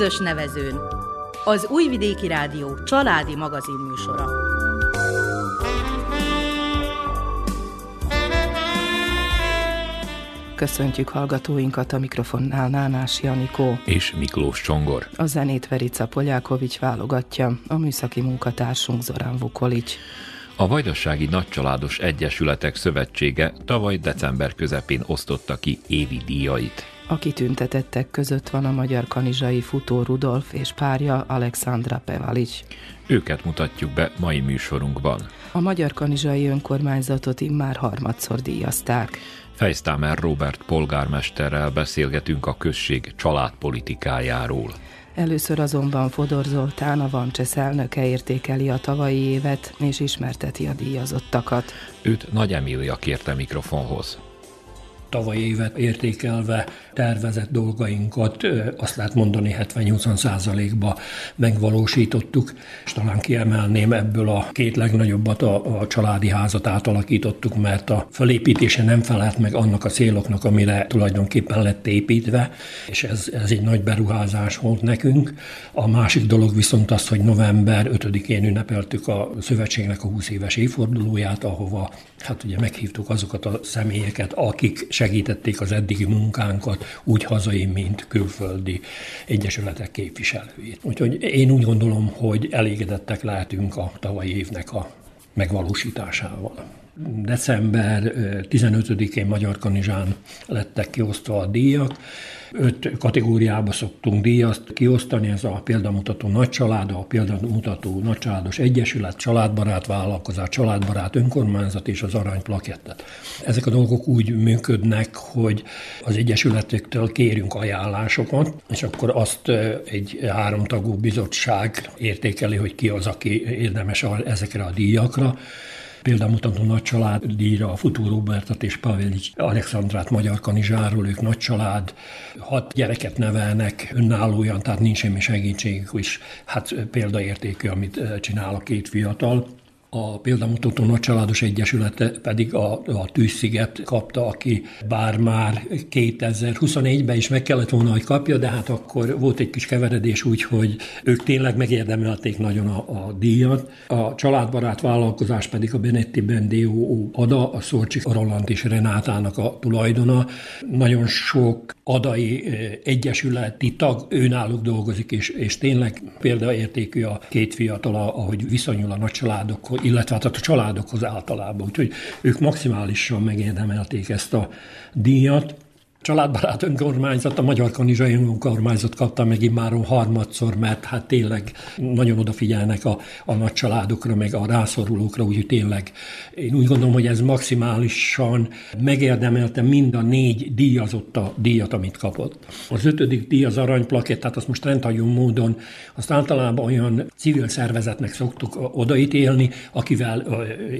közös nevezőn. Az Újvidéki Rádió családi magazinműsora. Köszöntjük hallgatóinkat a mikrofonnál Nánás Janikó. És Miklós Csongor. A zenét Verica Polyákovics válogatja, a műszaki munkatársunk Zorán Vukolics. A Vajdasági Nagycsaládos Egyesületek Szövetsége tavaly december közepén osztotta ki évi díjait. A kitüntetettek között van a magyar kanizsai futó Rudolf és párja Alexandra Pevalic. Őket mutatjuk be mai műsorunkban. A magyar kanizsai önkormányzatot immár harmadszor díjazták. Fejsztámer Robert polgármesterrel beszélgetünk a község családpolitikájáról. Először azonban Fodor Zoltán, a Vancsesz elnöke értékeli a tavalyi évet, és ismerteti a díjazottakat. Őt Nagy Emília kérte mikrofonhoz tavalyi évet értékelve tervezett dolgainkat azt lehet mondani 70-80 százalékba megvalósítottuk, és talán kiemelném ebből a két legnagyobbat, a, a családi házat átalakítottuk, mert a felépítése nem felelt meg annak a céloknak, amire tulajdonképpen lett építve, és ez, ez egy nagy beruházás volt nekünk. A másik dolog viszont az, hogy november 5-én ünnepeltük a szövetségnek a 20 éves évfordulóját, ahova hát ugye meghívtuk azokat a személyeket, akik segítették az eddigi munkánkat, úgy hazai, mint külföldi egyesületek képviselőit. Úgyhogy én úgy gondolom, hogy elégedettek lehetünk a tavalyi évnek a megvalósításával. December 15-én Magyar Kanizsán lettek kiosztva a díjak, Öt kategóriába szoktunk díjat kiosztani, ez a példamutató nagycsalád, a példamutató nagycsaládos egyesület, családbarát vállalkozás, családbarát önkormányzat és az aranyplakettet. Ezek a dolgok úgy működnek, hogy az egyesületektől kérünk ajánlásokat, és akkor azt egy háromtagú bizottság értékeli, hogy ki az, aki érdemes ezekre a díjakra. Példámutató nagy család díjra a Futó Robertet és Pavelics Alexandrát Magyar Kanizsáról, ők nagy család, hat gyereket nevelnek önállóan, tehát nincs semmi segítségük, és hát példaértékű, amit csinál a két fiatal. A példamutató nagycsaládos egyesülete pedig a, a Tűzsziget kapta, aki bár már 2024-ben is meg kellett volna, hogy kapja, de hát akkor volt egy kis keveredés úgy, hogy ők tényleg megérdemelték nagyon a, a díjat. A családbarát vállalkozás pedig a Benetti Bendió Ada, a Szorcsik Roland és Renátának a tulajdona. Nagyon sok adai egyesületi tag önállók dolgozik, és, és tényleg példaértékű a két fiatal, ahogy viszonyul a nagy családokhoz, illetve hát a családokhoz általában. Úgyhogy ők maximálisan megérdemelték ezt a díjat. Családbarát önkormányzat, a Magyar Kanizsai önkormányzat kapta meg már harmadszor, mert hát tényleg nagyon odafigyelnek a, a nagy családokra, meg a rászorulókra, úgyhogy tényleg én úgy gondolom, hogy ez maximálisan megérdemelte mind a négy díjazott a díjat, amit kapott. Az ötödik díj az aranyplakett, tehát azt most rendhagyó módon, azt általában olyan civil szervezetnek szoktuk odaítélni, akivel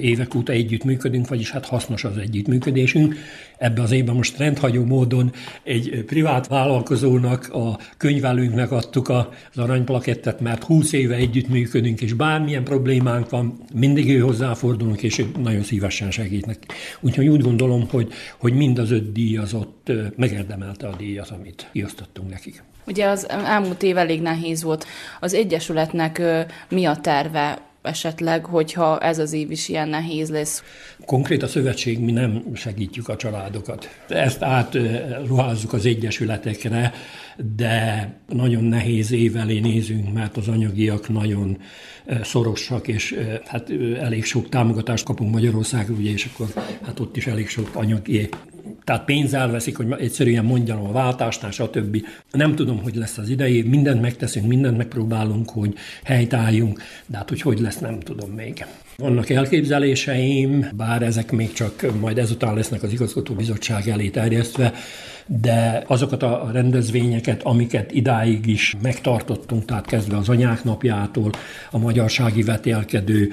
évek óta együttműködünk, vagyis hát hasznos az együttműködésünk. Ebbe az évben most rendhagyó módon egy privát vállalkozónak, a könyvelőnknek adtuk az aranyplakettet, mert 20 éve együttműködünk, és bármilyen problémánk van, mindig ő hozzáfordulunk, és nagyon szívesen segítnek. Úgyhogy úgy gondolom, hogy, hogy mind az öt díjazott megérdemelte a díjat, amit kiosztottunk nekik. Ugye az elmúlt év elég nehéz volt. Az Egyesületnek mi a terve esetleg, hogyha ez az év is ilyen nehéz lesz? Konkrét a szövetség, mi nem segítjük a családokat. Ezt átruházzuk az egyesületekre, de nagyon nehéz év elé nézünk, mert az anyagiak nagyon szorosak, és hát elég sok támogatást kapunk Magyarországról, ugye, és akkor hát ott is elég sok anyagi tehát pénz elveszik, hogy egyszerűen mondjam a váltásnál, stb. Nem tudom, hogy lesz az idei, mindent megteszünk, mindent megpróbálunk, hogy helytálljunk, de hát hogy hogy lesz, nem tudom még. Vannak elképzeléseim, bár ezek még csak majd ezután lesznek az igazgató bizottság elé terjesztve, de azokat a rendezvényeket, amiket idáig is megtartottunk, tehát kezdve az anyák napjától, a magyarsági vetélkedő,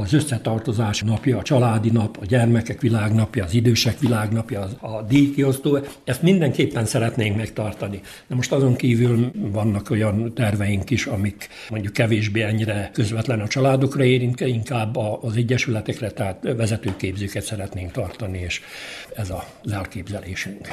az összetartozás napja, a családi nap, a gyermekek világnapja, az idősek világnapja, a díjkiosztó, ezt mindenképpen szeretnénk megtartani. De most azon kívül vannak olyan terveink is, amik mondjuk kevésbé ennyire közvetlen a családokra érint, inkább az egyesületekre, tehát vezetőképzőket szeretnénk tartani, és ez az elképzelésünk.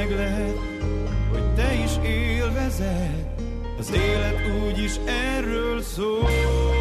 Meg lehet, hogy te is élvezed, az élet úgyis erről szól.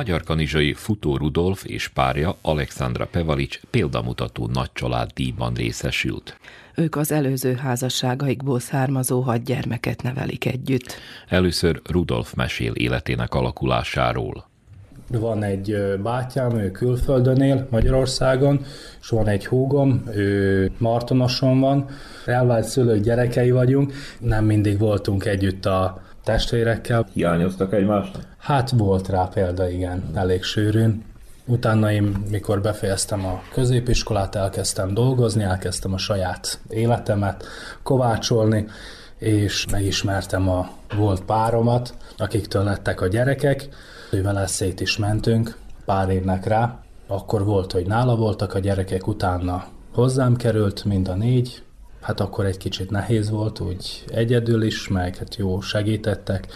Magyar kanizsai Futó Rudolf és párja Alexandra Pevalics példamutató nagycsalád díjban részesült. Ők az előző házasságaikból származó hat gyermeket nevelik együtt. Először Rudolf mesél életének alakulásáról. Van egy bátyám, ő külföldön él Magyarországon, és van egy húgom, ő Martonoson van. Elvált szülők gyerekei vagyunk, nem mindig voltunk együtt a testvérekkel. Hiányoztak egymásnak? Hát volt rá példa, igen, elég sűrűn. Utána én, mikor befejeztem a középiskolát, elkezdtem dolgozni, elkezdtem a saját életemet kovácsolni, és megismertem a volt páromat, akiktől lettek a gyerekek, ővel szét is mentünk pár évnek rá. Akkor volt, hogy nála voltak a gyerekek, utána hozzám került mind a négy, hát akkor egy kicsit nehéz volt, úgy egyedül is, meg hát jó segítettek.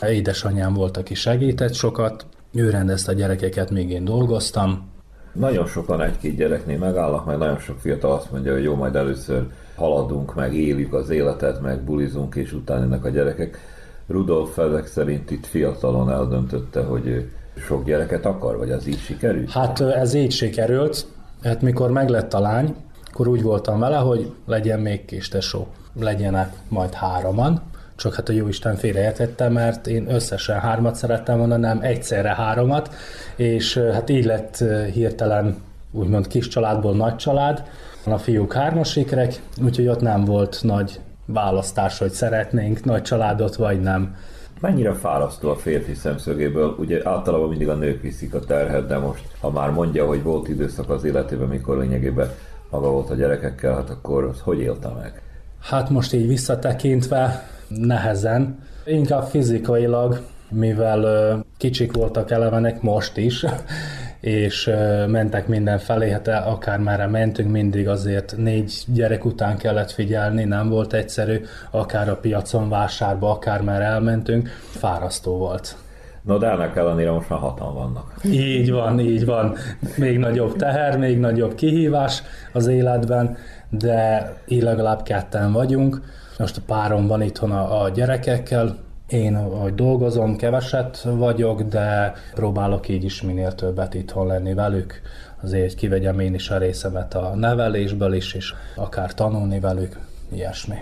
Édesanyám volt, aki segített sokat, ő rendezte a gyerekeket, még én dolgoztam. Nagyon sokan egy-két gyereknél megállnak, meg nagyon sok fiatal azt mondja, hogy jó, majd először haladunk, meg éljük az életet, meg bulizunk, és utána ennek a gyerekek. Rudolf ezek szerint itt fiatalon eldöntötte, hogy sok gyereket akar, vagy az így sikerült? Hát ez így sikerült. Hát mikor meglett a lány, akkor úgy voltam vele, hogy legyen még kis tesó, legyenek majd hároman, csak hát a Jóisten félreértette, mert én összesen hármat szerettem volna, nem egyszerre háromat, és hát így lett hirtelen úgymond kis családból nagy család, a fiúk hármasikrek, úgyhogy ott nem volt nagy választás, hogy szeretnénk nagy családot, vagy nem. Mennyire fárasztó a férfi szemszögéből? Ugye általában mindig a nők viszik a terhet, de most, ha már mondja, hogy volt időszak az életében, mikor lényegében maga volt a gyerekekkel, hát akkor hogy élte meg? Hát most így visszatekintve nehezen, inkább fizikailag, mivel kicsik voltak elevenek most is, és mentek mindenfelé, hát akár merre mentünk, mindig azért négy gyerek után kellett figyelni, nem volt egyszerű, akár a piacon, vásárba, akár már elmentünk, fárasztó volt. No, de ennek ellenére most már hatan vannak. Így van, így van. Még nagyobb teher, még nagyobb kihívás az életben, de így legalább ketten vagyunk. Most a párom van itthon a, a gyerekekkel, Én, ahogy dolgozom, keveset vagyok, de próbálok így is minél többet itthon lenni velük. Azért kivegyem én is a részemet a nevelésből is, és akár tanulni velük, ilyesmi.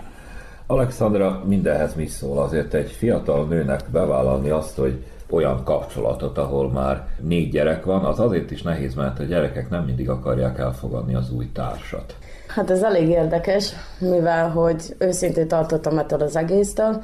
Alexandra mindenhez mi szól? Azért egy fiatal nőnek bevállalni azt, hogy olyan kapcsolatot, ahol már négy gyerek van, az azért is nehéz, mert a gyerekek nem mindig akarják elfogadni az új társat. Hát ez elég érdekes, mivel hogy őszintén tartottam ettől az egésztől,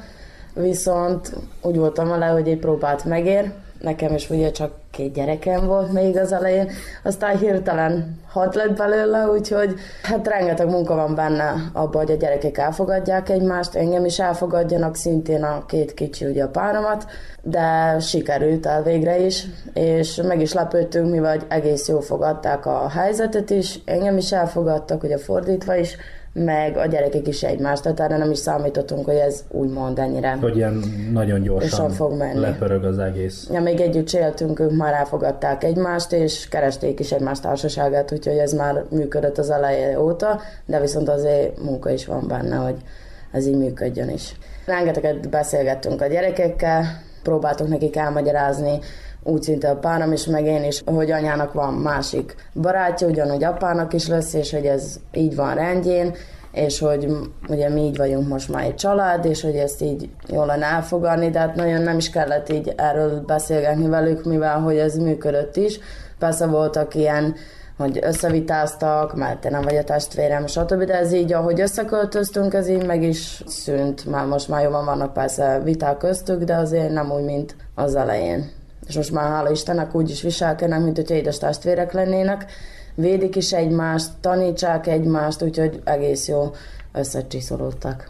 viszont úgy voltam vele, hogy egy próbát megér, nekem is ugye csak két gyerekem volt még az elején, aztán hirtelen hat lett belőle, úgyhogy hát rengeteg munka van benne abban, hogy a gyerekek elfogadják egymást, engem is elfogadjanak, szintén a két kicsi ugye a páromat, de sikerült el végre is, és meg is lepődtünk, mivel egész jól fogadták a helyzetet is, engem is elfogadtak, ugye fordítva is, meg a gyerekek is egymást, tehát erre nem is számítottunk, hogy ez úgymond ennyire. Hogy ilyen nagyon gyorsan fog menni. lepörög az egész. Ja, még együtt éltünk, ők már elfogadták egymást, és keresték is egymás társaságát, úgyhogy ez már működött az eleje óta, de viszont azért munka is van benne, hogy ez így működjön is. Rengeteget beszélgettünk a gyerekekkel, próbáltunk nekik elmagyarázni, úgy szinte a párom is, meg én is, hogy anyának van másik barátja, ugyanúgy apának is lesz, és hogy ez így van rendjén, és hogy ugye mi így vagyunk most már egy család, és hogy ezt így jól lenne elfogadni, de hát nagyon nem is kellett így erről beszélgetni velük, mivel hogy ez működött is. Persze voltak ilyen hogy összevitáztak, mert te nem vagy a testvérem, stb. De ez így, ahogy összeköltöztünk, ez így meg is szűnt. Már most már jobban vannak persze viták köztük, de azért nem úgy, mint az elején és most már hála Istennek úgy is viselkednek, mint hogy édes testvérek lennének, védik is egymást, tanítsák egymást, úgyhogy egész jó összecsiszolódtak.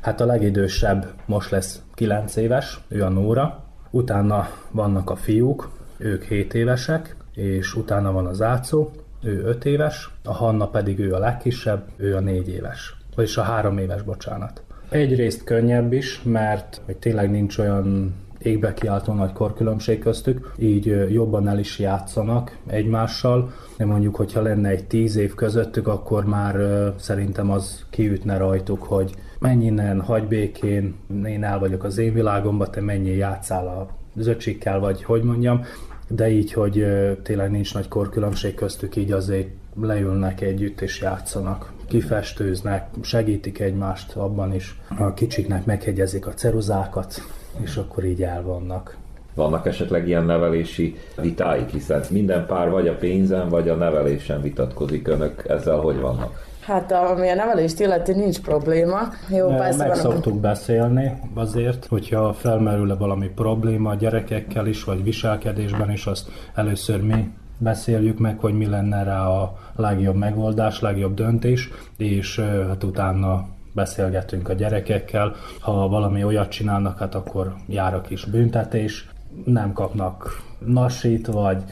Hát a legidősebb most lesz 9 éves, ő a Nóra, utána vannak a fiúk, ők 7 évesek, és utána van az Ácó, ő 5 éves, a Hanna pedig ő a legkisebb, ő a 4 éves, vagyis a 3 éves, bocsánat. Egyrészt könnyebb is, mert hogy tényleg nincs olyan égbe kiáltó nagy korkülönbség köztük, így jobban el is játszanak egymással. De mondjuk, hogyha lenne egy tíz év közöttük, akkor már szerintem az kiütne rajtuk, hogy menj innen, hagy békén, én el vagyok az én világomba, te mennyi játszál a zöcsikkel, vagy hogy mondjam, de így, hogy tényleg nincs nagy korkülönbség köztük, így azért leülnek együtt és játszanak kifestőznek, segítik egymást abban is. A kicsiknek meghegyezik a ceruzákat, és akkor így elvannak. Vannak esetleg ilyen nevelési vitáik, hiszen minden pár vagy a pénzen, vagy a nevelésen vitatkozik önök, ezzel hogy vannak? Hát ami a nevelést illeti, nincs probléma. Jó, persze Meg szoktuk beszélni azért, hogyha felmerül-e valami probléma a gyerekekkel is, vagy viselkedésben is, azt először mi beszéljük meg, hogy mi lenne rá a legjobb megoldás, legjobb döntés, és hát utána beszélgetünk a gyerekekkel. Ha valami olyat csinálnak, hát akkor jár a kis büntetés, nem kapnak nasit, vagy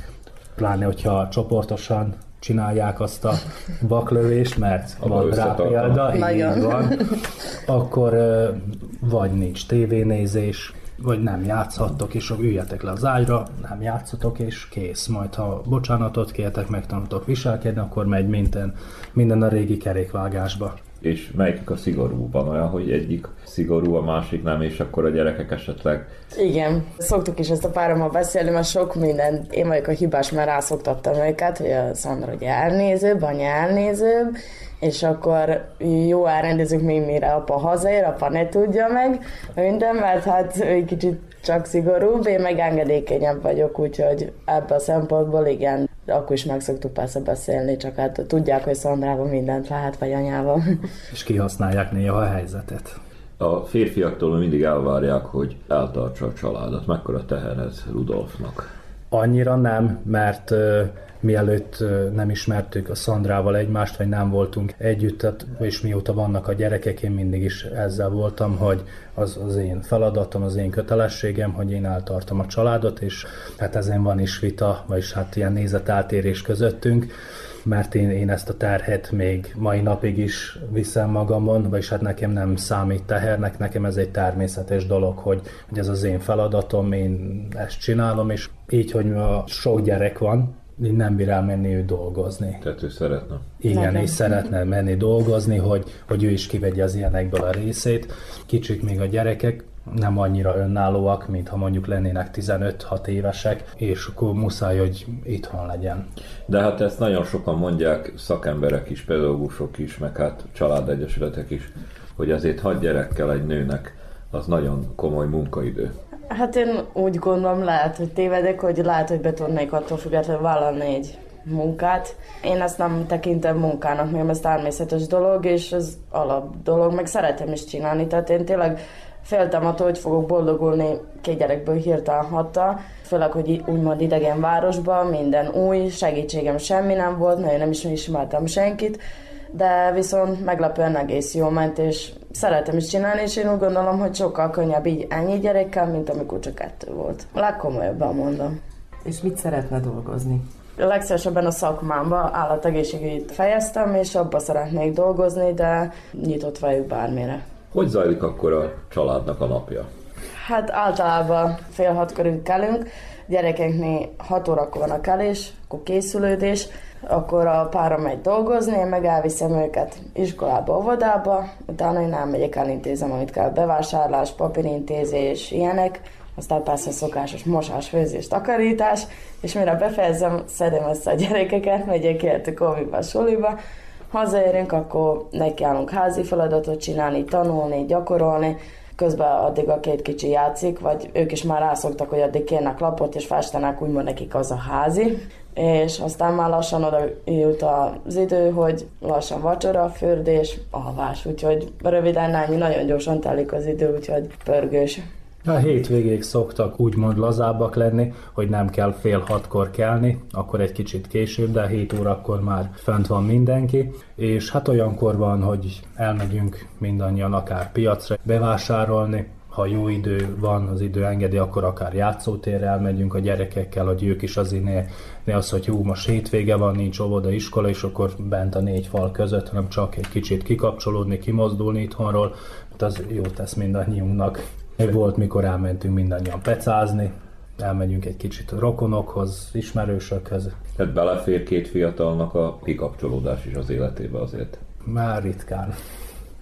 pláne, hogyha csoportosan csinálják azt a baklövést, mert van rá példa, így van, akkor vagy nincs tévénézés, vagy nem játszhattok, és üljetek le az ágyra, nem játszatok, és kész. Majd ha bocsánatot kértek, megtanultok viselkedni, akkor megy minden, minden a régi kerékvágásba és melyik a szigorú? Van olyan, hogy egyik szigorú, a másik nem, és akkor a gyerekek esetleg... Igen, szoktuk is ezt a párommal beszélni, mert sok minden, én vagyok a hibás, mert rászoktattam őket, hogy a Szandra ugye elnézőbb, anya elnézőbb, és akkor jó elrendezünk még mire apa hazaér, apa ne tudja meg minden, mert hát egy kicsit csak szigorúbb, én meg engedékenyebb vagyok, úgyhogy ebből a szempontból igen, de akkor is meg szoktuk persze beszélni, csak hát tudják, hogy Szandrában mindent lehet, vagy anyával. És kihasználják néha a helyzetet. A férfiaktól mindig elvárják, hogy eltartsa a családot. Mekkora teher ez Rudolfnak? Annyira nem, mert mielőtt nem ismertük a Szandrával egymást, vagy nem voltunk együtt, tehát, és mióta vannak a gyerekek, én mindig is ezzel voltam, hogy az az én feladatom, az én kötelességem, hogy én eltartom a családot, és hát ezen van is vita, vagyis hát ilyen nézeteltérés közöttünk, mert én, én ezt a terhet még mai napig is viszem magamon, vagyis hát nekem nem számít tehernek, nekem ez egy természetes dolog, hogy, hogy ez az én feladatom, én ezt csinálom, és így, hogy a sok gyerek van, nem bír elmenni ő dolgozni. Tehát ő szeretne. Igen, és szeretne menni dolgozni, hogy, hogy ő is kivegye az ilyenekből a részét. Kicsit még a gyerekek, nem annyira önállóak, mint ha mondjuk lennének 15-6 évesek, és akkor muszáj, hogy itthon legyen. De hát ezt nagyon sokan mondják, szakemberek is, pedagógusok is, meg hát családegyesületek is, hogy azért hat gyerekkel egy nőnek az nagyon komoly munkaidő. Hát én úgy gondolom, lehet, hogy tévedek, hogy lehet, hogy be tudnék attól függetlenül vállalni egy munkát. Én ezt nem tekintem munkának, mert ez természetes dolog, és ez alap dolog, meg szeretem is csinálni. Tehát én tényleg féltem attól, hogy fogok boldogulni két gyerekből hirtelen hatta, főleg, hogy úgymond idegen városban, minden új, segítségem semmi nem volt, én nem is ismertem senkit, de viszont meglepően egész jó ment, és szeretem is csinálni, és én úgy gondolom, hogy sokkal könnyebb így ennyi gyerekkel, mint amikor csak kettő volt. Legkomolyabban mondom. És mit szeretne dolgozni? Legszívesebben a szakmámba állategészségügyt fejeztem, és abba szeretnék dolgozni, de nyitott vagyok bármire. Hogy zajlik akkor a családnak a napja? Hát általában fél hat körül kelünk, gyerekeknél hat órakor van a kelés, akkor készülődés, akkor a pára megy dolgozni, én meg elviszem őket iskolába, óvodába, utána én elmegyek, elintézem, amit kell, bevásárlás, papírintézés, ilyenek, aztán persze szokásos mosás, főzés, takarítás, és mire befejezem, szedem össze a gyerekeket, megyek értük óviba, suliba, hazaérünk, akkor nekiállunk házi feladatot csinálni, tanulni, gyakorolni, közben addig a két kicsi játszik, vagy ők is már rászoktak, hogy addig kérnek lapot, és festenek úgymond nekik az a házi, és aztán már lassan oda jut az idő, hogy lassan vacsora, fürdés, alvás, úgyhogy röviden ennyi, nagyon gyorsan telik az idő, úgyhogy pörgős. A hétvégék szoktak úgymond lazábbak lenni, hogy nem kell fél hatkor kelni, akkor egy kicsit később, de 7 órakor már fent van mindenki, és hát olyankor van, hogy elmegyünk mindannyian akár piacra bevásárolni, ha jó idő van, az idő engedi, akkor akár játszótérre elmegyünk a gyerekekkel, hogy ők is azért ne, ne az, hogy jó, most hétvége van, nincs óvoda, iskola, és akkor bent a négy fal között, hanem csak egy kicsit kikapcsolódni, kimozdulni itthonról, hát az jó tesz mindannyiunknak. Volt, mikor elmentünk mindannyian pecázni, elmegyünk egy kicsit a rokonokhoz, ismerősökhez. Tehát belefér két fiatalnak a kikapcsolódás is az életébe azért. Már ritkán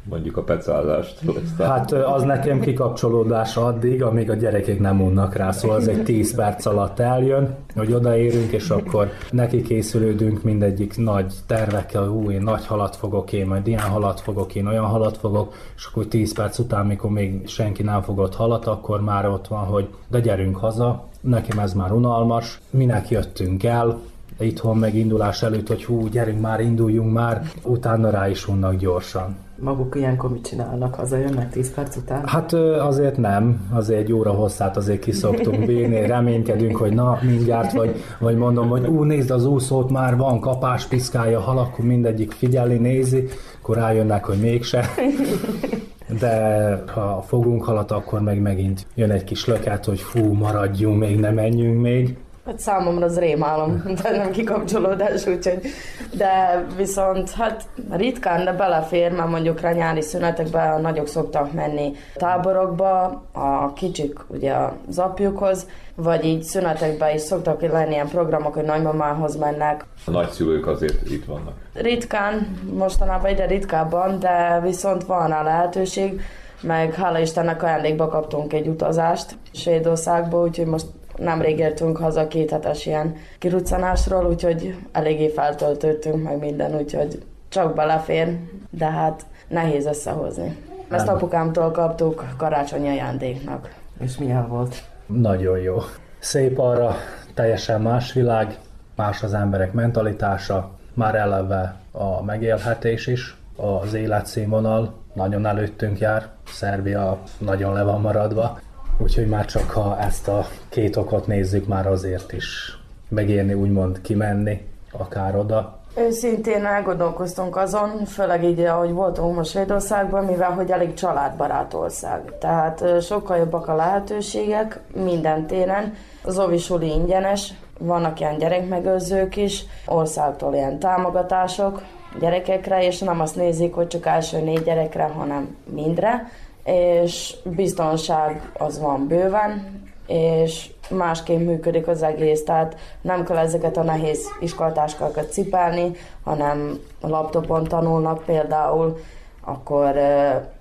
mondjuk a pecázást. Hát az nekem kikapcsolódás addig, amíg a gyerekek nem unnak rá, szóval az egy 10 perc alatt eljön, hogy odaérünk, és akkor neki készülődünk mindegyik nagy tervekkel, hú, én nagy halat fogok én, majd ilyen halat fogok én, olyan halat fogok, és akkor 10 perc után, mikor még senki nem fogott halat, akkor már ott van, hogy de gyerünk haza, nekem ez már unalmas, minek jöttünk el, itthon megindulás előtt, hogy hú, gyerünk már, induljunk már, utána rá is unnak gyorsan. Maguk ilyenkor mit csinálnak? Hazajönnek 10 perc után? Hát azért nem, azért egy óra hosszát azért kiszoktunk bírni, reménykedünk, hogy na, mindjárt, vagy, vagy mondom, hogy ú, nézd az úszót, már van kapás, piszkálja hal, akkor mindegyik figyeli, nézi, akkor rájönnek, hogy mégse. De ha fogunk halat, akkor meg megint jön egy kis löket, hogy fú, maradjunk még, ne menjünk még. Hát számomra az rémálom, de nem kikapcsolódás, úgyhogy, de viszont hát ritkán, de belefér, mert mondjuk rá nyári szünetekben a nagyok szoktak menni táborokba, a kicsik ugye az apjukhoz, vagy így szünetekben is szoktak lenni ilyen programok, hogy nagymamához mennek. A nagyszülők azért itt vannak. Ritkán, mostanában ide ritkábban, de viszont van rá lehetőség, meg hála Istennek ajándékba kaptunk egy utazást Svédországba, úgyhogy most nemrég értünk haza két hetes ilyen kiruccanásról, úgyhogy eléggé feltöltöttünk meg minden, úgyhogy csak belefér, de hát nehéz összehozni. Ezt apukámtól kaptuk karácsonyi ajándéknak. És milyen volt? Nagyon jó. Szép arra, teljesen más világ, más az emberek mentalitása, már eleve a megélhetés is, az életszínvonal nagyon előttünk jár, Szerbia nagyon le van maradva, Úgyhogy már csak ha ezt a két okot nézzük, már azért is megérni úgymond kimenni, akár oda. Őszintén elgondolkoztunk azon, főleg így, ahogy voltunk most Svédországban, mivel hogy elég családbarát ország. Tehát sokkal jobbak a lehetőségek minden téren. Az ovisuli ingyenes, vannak ilyen gyerekmegőrzők is, országtól ilyen támogatások gyerekekre, és nem azt nézik, hogy csak első négy gyerekre, hanem mindre és biztonság az van bőven, és másképp működik az egész, tehát nem kell ezeket a nehéz iskolatáskákat cipelni, hanem laptopon tanulnak például, akkor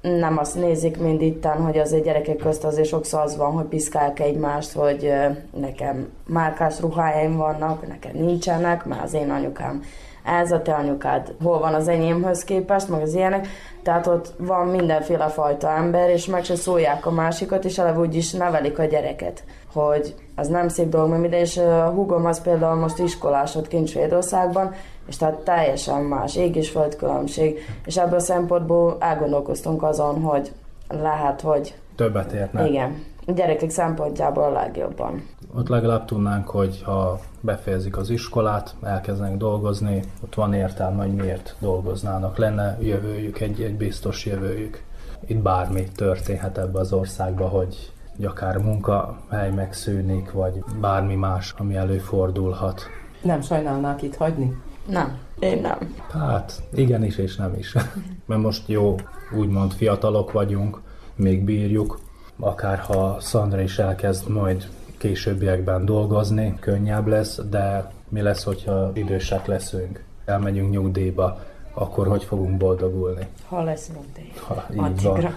nem azt nézik, mint itten, hogy azért gyerekek közt azért sokszor az van, hogy piszkálják egymást, hogy nekem márkás ruhájaim vannak, nekem nincsenek, mert az én anyukám ez a te anyukád, hol van az enyémhöz képest, meg az ilyenek. Tehát ott van mindenféle fajta ember, és meg se szólják a másikat, és eleve úgy is nevelik a gyereket, hogy az nem szép dolog, mert ide, és a húgom az például most iskolásod kint Svédországban, és tehát teljesen más, ég és föld különbség, és ebből a szempontból elgondolkoztunk azon, hogy lehet, hogy... Többet érne. Igen, a gyerekek szempontjából a legjobban. Ott legalább tudnánk, hogy ha befejezik az iskolát, elkezdenek dolgozni, ott van értelme, hogy miért dolgoznának. Lenne jövőjük, egy, egy biztos jövőjük. Itt bármi történhet ebbe az országba, hogy akár munkahely megszűnik, vagy bármi más, ami előfordulhat. Nem sajnálnák itt hagyni? Nem, én nem. Hát igenis és nem is. Mert most jó, úgymond fiatalok vagyunk, még bírjuk, akár ha Szandra is elkezd majd későbbiekben dolgozni, könnyebb lesz, de mi lesz, hogyha idősek leszünk, elmegyünk nyugdíjba, akkor hogy fogunk boldogulni? Ha lesz nyugdíj. Ha, így van.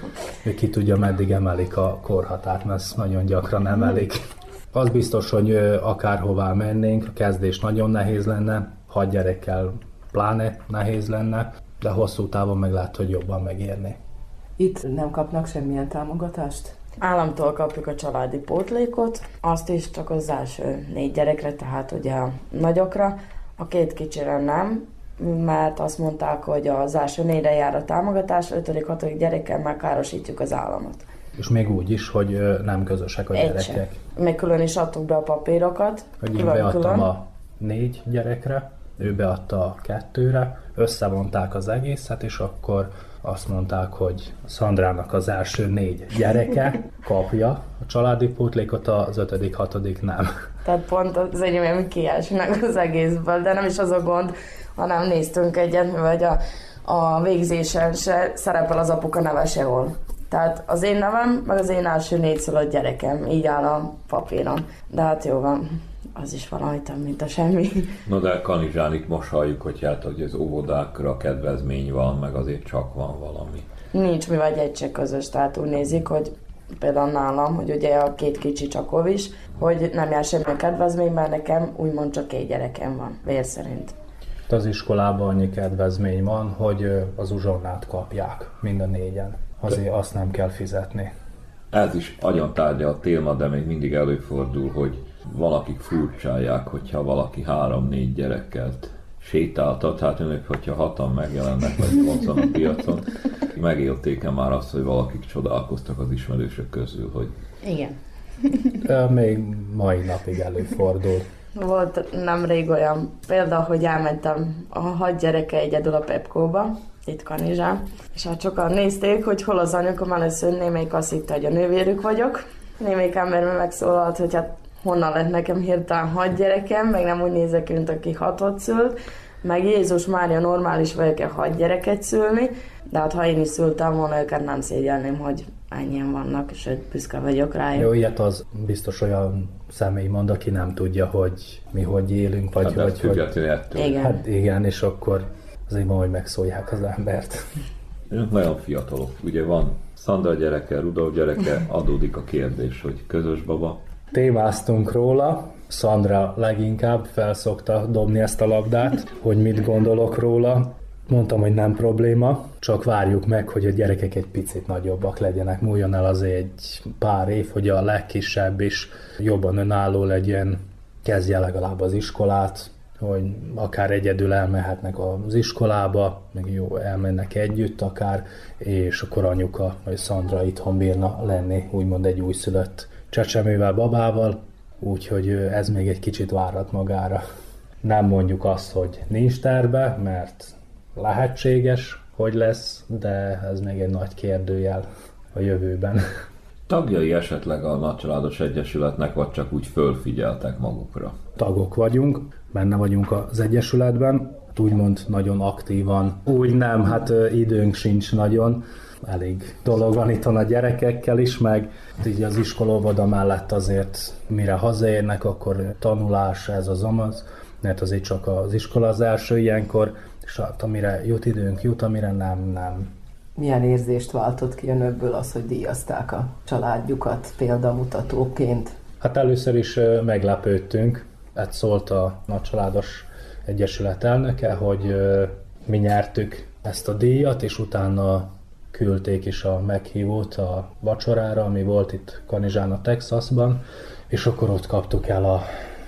Ki tudja, meddig emelik a korhatárt, mert ezt nagyon gyakran emelik. Az biztos, hogy akárhová mennénk, a kezdés nagyon nehéz lenne, hat gyerekkel pláne nehéz lenne, de hosszú távon meg lehet, hogy jobban megérni. Itt nem kapnak semmilyen támogatást? Államtól kapjuk a családi pótlékot, azt is csak az első négy gyerekre, tehát ugye a nagyokra, a két kicsire nem, mert azt mondták, hogy az első négyre jár a támogatás, ötödik, hatodik gyerekkel már károsítjuk az államot. És még úgy is, hogy nem közösek a Egy gyerekek. Sem. Még külön is adtuk be a papírokat. Hogy én beadtam külön. a négy gyerekre, ő beadta a kettőre, összevonták az egészet, és akkor azt mondták, hogy Szandrának az első négy gyereke kapja a családi pótlékot, az ötödik, hatodik nem. Tehát pont az enyém kiesnek az egészből, de nem is az a gond, hanem néztünk egyet, hogy a, a végzésen se szerepel az apuka neve sehol. Tehát az én nevem, meg az én első négyszülött gyerekem, így áll a papíron. De hát jó van az is valahogy több, mint a semmi. Na de Kanizsánit most halljuk, hogy hát, hogy az óvodákra kedvezmény van, meg azért csak van valami. Nincs, mi vagy egy se közös, tehát úgy nézik, hogy például nálam, hogy ugye a két kicsi is, hogy nem jár semmi kedvezmény, mert nekem úgymond csak két gyerekem van, vér szerint. Az iskolában annyi kedvezmény van, hogy az uzsonnát kapják mind a négyen. Azért azt nem kell fizetni. Ez is agyon tárgya a téma, de még mindig előfordul, hogy valakik furcsálják, hogyha valaki három-négy gyerekkel sétáltat, hát önök, hogyha hatan megjelennek, vagy nyolcan a piacon, megélték-e már azt, hogy valakik csodálkoztak az ismerősök közül, hogy... Igen. Még mai napig előfordul. Volt nemrég olyan példa, hogy elmentem a hat gyereke egyedül a Pepkóba, itt Kanizsán, és hát sokan nézték, hogy hol az anyukom, először némelyik azt hitte, hogy a nővérük vagyok, némelyik ember megszólalt, hogy hát honnan lett nekem hirtelen hat gyerekem, meg nem úgy nézek, mint aki hatot szült, meg Jézus Mária normális vagyok-e hat gyereket szülni, de hát ha én is szültem volna, őket nem szégyelném, hogy ennyien vannak, sőt, büszke vagyok rájuk. Jó, ilyet az biztos olyan személy mond, aki nem tudja, hogy mi hogy élünk, vagy hát hogy... hogy igen. Hát igen, és akkor azért van, hogy megszólják az embert. Önök nagyon fiatalok. Ugye van Szandra gyereke, Rudolf gyereke, adódik a kérdés, hogy közös baba, témáztunk róla, Szandra leginkább felszokta dobni ezt a labdát, hogy mit gondolok róla. Mondtam, hogy nem probléma, csak várjuk meg, hogy a gyerekek egy picit nagyobbak legyenek. Múljon el az egy pár év, hogy a legkisebb is jobban önálló legyen, kezdje legalább az iskolát, hogy akár egyedül elmehetnek az iskolába, meg jó, elmennek együtt akár, és akkor anyuka vagy Szandra itthon bírna lenni, úgymond egy újszülött csecsemővel, babával, úgyhogy ez még egy kicsit várat magára. Nem mondjuk azt, hogy nincs terve, mert lehetséges, hogy lesz, de ez még egy nagy kérdőjel a jövőben. Tagjai esetleg a Nagycsaládos Egyesületnek, vagy csak úgy fölfigyeltek magukra? Tagok vagyunk, benne vagyunk az Egyesületben, úgymond nagyon aktívan. Úgy nem, hát időnk sincs nagyon, elég dolog van itt a gyerekekkel is, meg így az iskolóvoda mellett azért mire hazaérnek, akkor tanulás, ez az amaz, mert azért csak az iskola az első ilyenkor, és hát amire jut időnk, jut, amire nem, nem. Milyen érzést váltott ki önökből az, hogy díjazták a családjukat példamutatóként? Hát először is meglepődtünk, hát szólt a Nagycsaládos Egyesület elnöke, hogy mi nyertük ezt a díjat, és utána küldték is a meghívót a vacsorára, ami volt itt Kanizsán Texasban, és akkor ott kaptuk el a,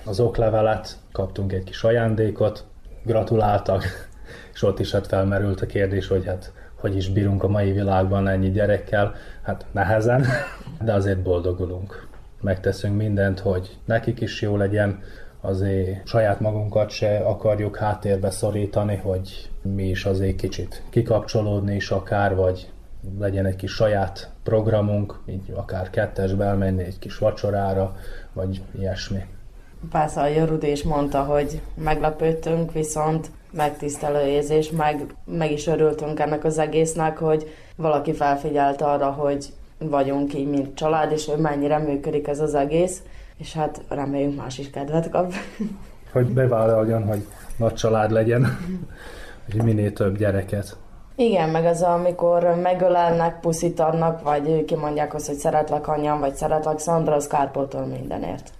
az oklevelet, kaptunk egy kis ajándékot, gratuláltak, és ott is hát felmerült a kérdés, hogy hát hogy is bírunk a mai világban ennyi gyerekkel, hát nehezen, de azért boldogulunk. Megteszünk mindent, hogy nekik is jó legyen, azért saját magunkat se akarjuk háttérbe szorítani, hogy mi is azért kicsit kikapcsolódni is akár, vagy legyen egy kis saját programunk, így akár kettesbe elmenni egy kis vacsorára, vagy ilyesmi. Persze a Jörud is mondta, hogy meglepődtünk, viszont megtisztelő érzés, meg, meg is örültünk ennek az egésznek, hogy valaki felfigyelt arra, hogy vagyunk így, mint család, és hogy mennyire működik ez az egész, és hát reméljük más is kedvet kap. Hogy bevállaljon, hogy nagy család legyen, hogy minél több gyereket. Igen, meg az, amikor megölelnek, puszítanak, vagy kimondják azt, hogy szeretlek anyám, vagy szeretlek Szandra, az kárpótol mindenért.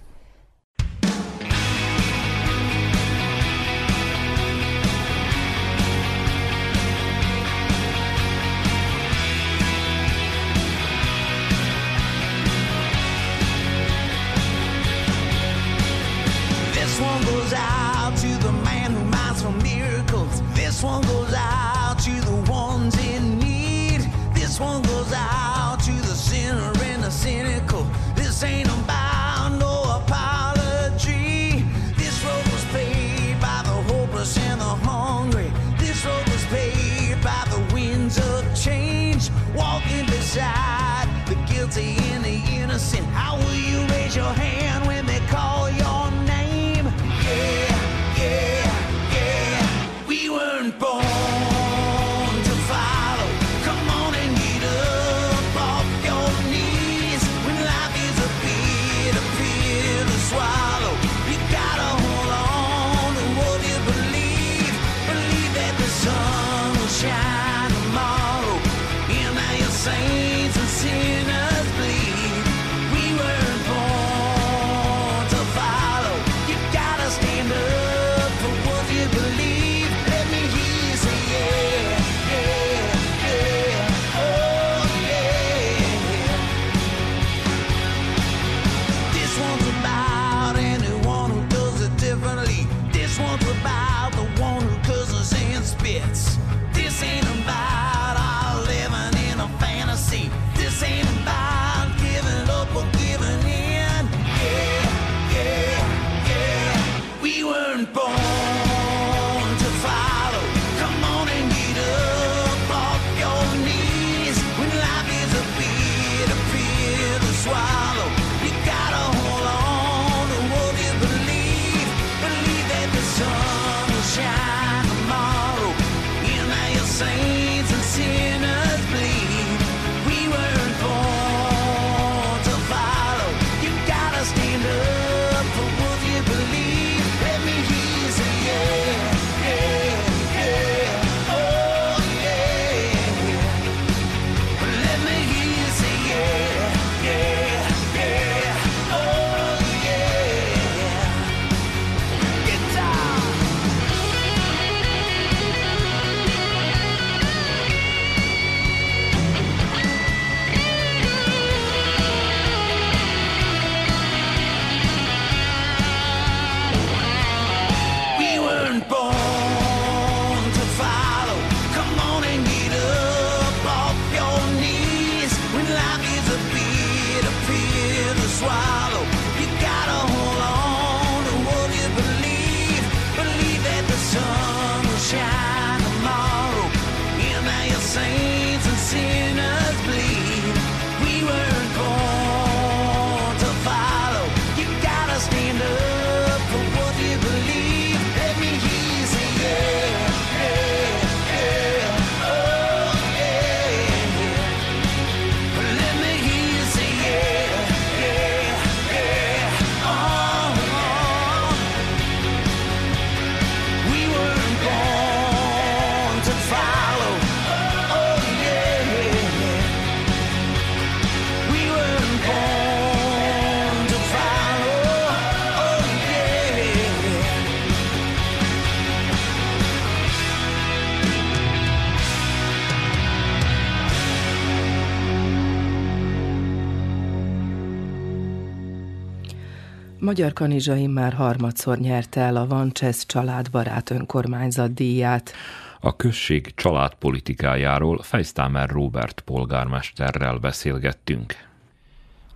Magyar Kanizsai már harmadszor nyerte el a Vancsesz családbarát önkormányzat díját. A község családpolitikájáról Fejsztámer Robert polgármesterrel beszélgettünk.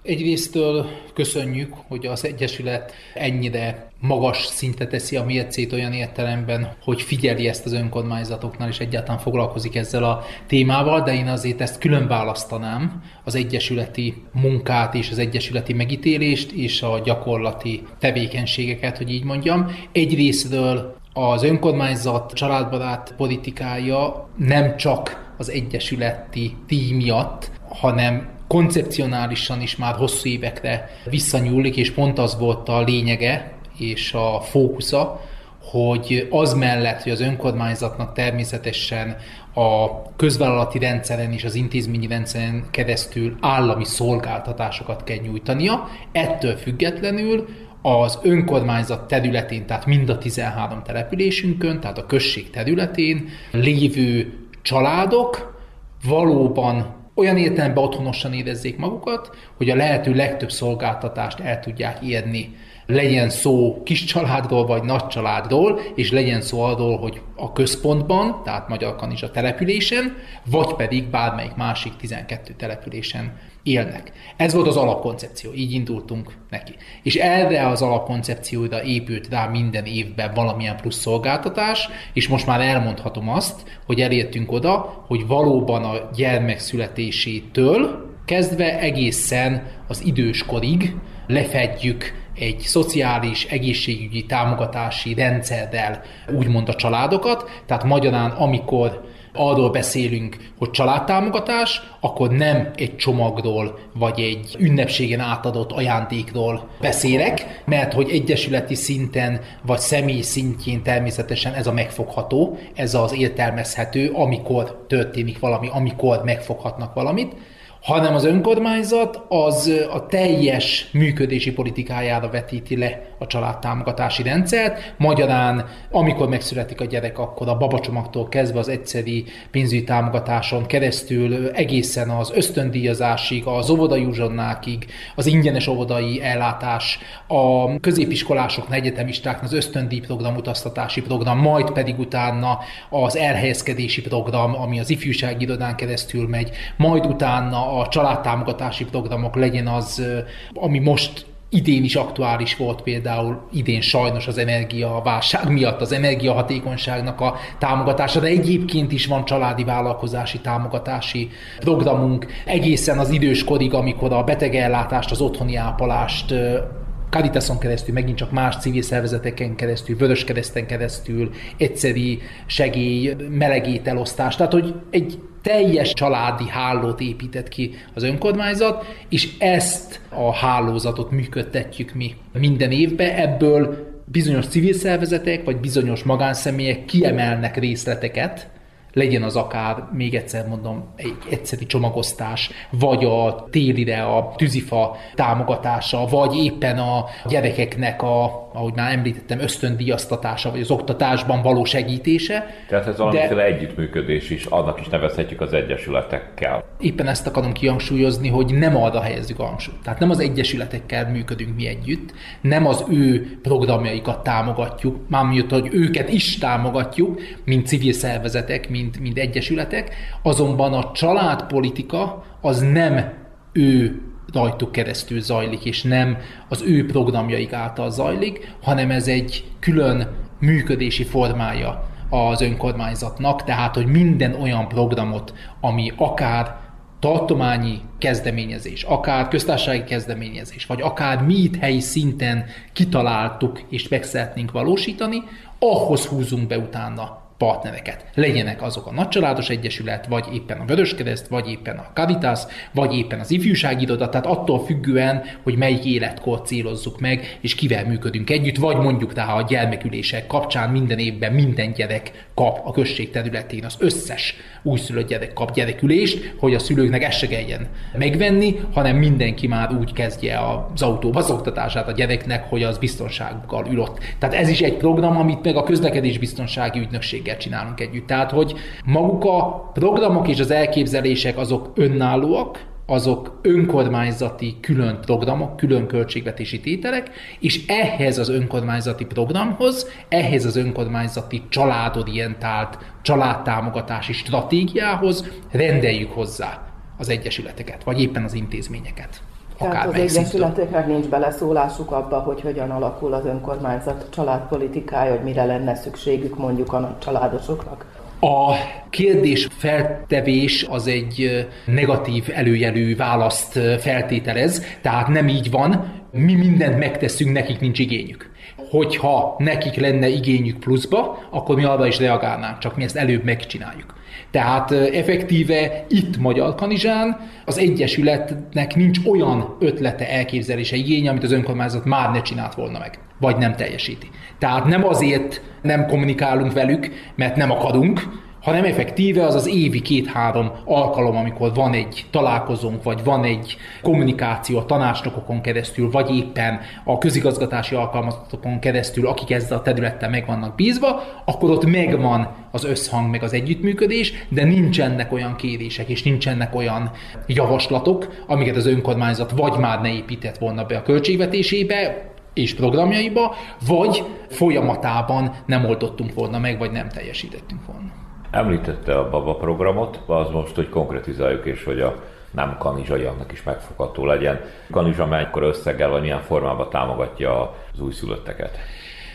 Egyrésztől köszönjük, hogy az Egyesület ennyire magas szintre teszi a mércét olyan értelemben, hogy figyeli ezt az önkormányzatoknál, és egyáltalán foglalkozik ezzel a témával, de én azért ezt külön választanám, az egyesületi munkát és az egyesületi megítélést és a gyakorlati tevékenységeket, hogy így mondjam. Egyrésztről az önkormányzat családbarát politikája nem csak az egyesületi díj miatt, hanem koncepcionálisan is már hosszú évekre visszanyúlik, és pont az volt a lényege és a fókusza, hogy az mellett, hogy az önkormányzatnak természetesen a közvállalati rendszeren és az intézményi rendszeren keresztül állami szolgáltatásokat kell nyújtania, ettől függetlenül az önkormányzat területén, tehát mind a 13 településünkön, tehát a község területén lévő családok valóban olyan értelemben otthonosan érezzék magukat, hogy a lehető legtöbb szolgáltatást el tudják érni legyen szó kis családról vagy nagy családról, és legyen szó arról, hogy a központban, tehát Magyar Kanizsa településen, vagy pedig bármelyik másik 12 településen élnek. Ez volt az alapkoncepció, így indultunk neki. És erre az alapkoncepcióra épült rá minden évben valamilyen plusz szolgáltatás, és most már elmondhatom azt, hogy elértünk oda, hogy valóban a gyermek születésétől kezdve egészen az időskorig lefedjük egy szociális, egészségügyi támogatási rendszerrel úgymond a családokat, tehát magyarán amikor arról beszélünk, hogy családtámogatás, akkor nem egy csomagról vagy egy ünnepségen átadott ajándékról beszélek, mert hogy egyesületi szinten vagy személy szintjén természetesen ez a megfogható, ez az értelmezhető, amikor történik valami, amikor megfoghatnak valamit, hanem az önkormányzat az a teljes működési politikájára vetíti le a családtámogatási rendszert. Magyarán, amikor megszületik a gyerek, akkor a babacsomagtól kezdve az egyszeri pénzügyi támogatáson keresztül egészen az ösztöndíjazásig, az óvodai uzsonnákig, az ingyenes óvodai ellátás, a középiskolások, egyetemistáknak az ösztöndíj program, utaztatási program, majd pedig utána az elhelyezkedési program, ami az ifjúsági irodán keresztül megy, majd utána a családtámogatási programok legyen az, ami most idén is aktuális volt például idén sajnos az energiaválság miatt az energiahatékonyságnak a támogatása, de egyébként is van családi vállalkozási támogatási programunk. Egészen az időskorig, amikor a betegellátást, az otthoni ápolást Caritason keresztül, megint csak más civil szervezeteken keresztül, Vöröskereszten keresztül, egyszeri segély, melegételosztás, tehát hogy egy teljes családi hálót épített ki az önkormányzat, és ezt a hálózatot működtetjük mi minden évben, ebből bizonyos civil szervezetek, vagy bizonyos magánszemélyek kiemelnek részleteket, legyen az akár, még egyszer mondom, egy egyszeri csomagosztás, vagy a télire a tűzifa támogatása, vagy éppen a gyerekeknek a ahogy már említettem, ösztöndíjaztatása, vagy az oktatásban való segítése. Tehát ez valamiféle de... együttműködés is, annak is nevezhetjük az egyesületekkel. Éppen ezt akarom kihangsúlyozni, hogy nem arra helyezzük a hangsúlyt. Tehát nem az egyesületekkel működünk mi együtt, nem az ő programjaikat támogatjuk, mármint, hogy őket is támogatjuk, mint civil szervezetek, mint, mint egyesületek, azonban a családpolitika az nem ő rajtuk keresztül zajlik, és nem az ő programjaik által zajlik, hanem ez egy külön működési formája az önkormányzatnak, tehát hogy minden olyan programot, ami akár tartományi kezdeményezés, akár köztársasági kezdeményezés, vagy akár mi itt helyi szinten kitaláltuk és meg szeretnénk valósítani, ahhoz húzunk be utána partnereket. Legyenek azok a nagycsaládos egyesület, vagy éppen a Vöröskereszt, vagy éppen a Caritas, vagy éppen az ifjúsági iroda, tehát attól függően, hogy melyik életkor célozzuk meg, és kivel működünk együtt, vagy mondjuk tehát a gyermekülések kapcsán minden évben minden gyerek kap a község területén, az összes újszülött gyerek kap gyerekülést, hogy a szülőknek ezt se kelljen megvenni, hanem mindenki már úgy kezdje az autóba az a gyereknek, hogy az biztonsággal ül ott. Tehát ez is egy program, amit meg a közlekedés biztonsági ügynökséggel csinálunk együtt. Tehát, hogy maguk a programok és az elképzelések azok önállóak, azok önkormányzati külön programok, külön költségvetési tételek, és ehhez az önkormányzati programhoz, ehhez az önkormányzati családorientált családtámogatási stratégiához rendeljük hozzá az egyesületeket, vagy éppen az intézményeket. Tehát az egyesületeknek nincs beleszólásuk abba, hogy hogyan alakul az önkormányzat családpolitikája, hogy mire lenne szükségük mondjuk a családosoknak? A kérdés feltevés az egy negatív előjelű választ feltételez, tehát nem így van, mi mindent megteszünk, nekik nincs igényük. Hogyha nekik lenne igényük pluszba, akkor mi arra is reagálnánk, csak mi ezt előbb megcsináljuk. Tehát effektíve itt Magyar Kanizsán az Egyesületnek nincs olyan ötlete, elképzelése, igénye, amit az önkormányzat már ne csinált volna meg, vagy nem teljesíti. Tehát nem azért nem kommunikálunk velük, mert nem akarunk, hanem effektíve az az évi két-három alkalom, amikor van egy találkozónk, vagy van egy kommunikáció a tanácsnokokon keresztül, vagy éppen a közigazgatási alkalmazottakon keresztül, akik ezzel a területtel meg vannak bízva, akkor ott megvan az összhang, meg az együttműködés, de nincsenek olyan kérések, és nincsenek olyan javaslatok, amiket az önkormányzat vagy már ne épített volna be a költségvetésébe, és programjaiba, vagy folyamatában nem oldottunk volna meg, vagy nem teljesítettünk volna. Említette a Baba programot, az most, hogy konkretizáljuk, és hogy a nem kanizsaiaknak is megfogható legyen. Kanizsa melykor összeggel, vagy milyen formában támogatja az újszülötteket?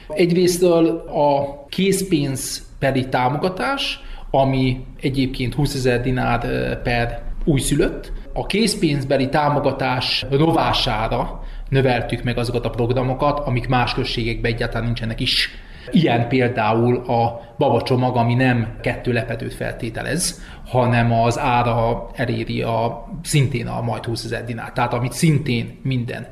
Egyrésztől a készpénzbeli támogatás, ami egyébként 20 ezer dinár per újszülött. A készpénzbeli támogatás rovására növeltük meg azokat a programokat, amik más községekben egyáltalán nincsenek is Ilyen például a babacsomag, ami nem kettő lepedőt feltételez, hanem az ára eléri a, szintén a majd 20 ezer dinár, tehát amit szintén minden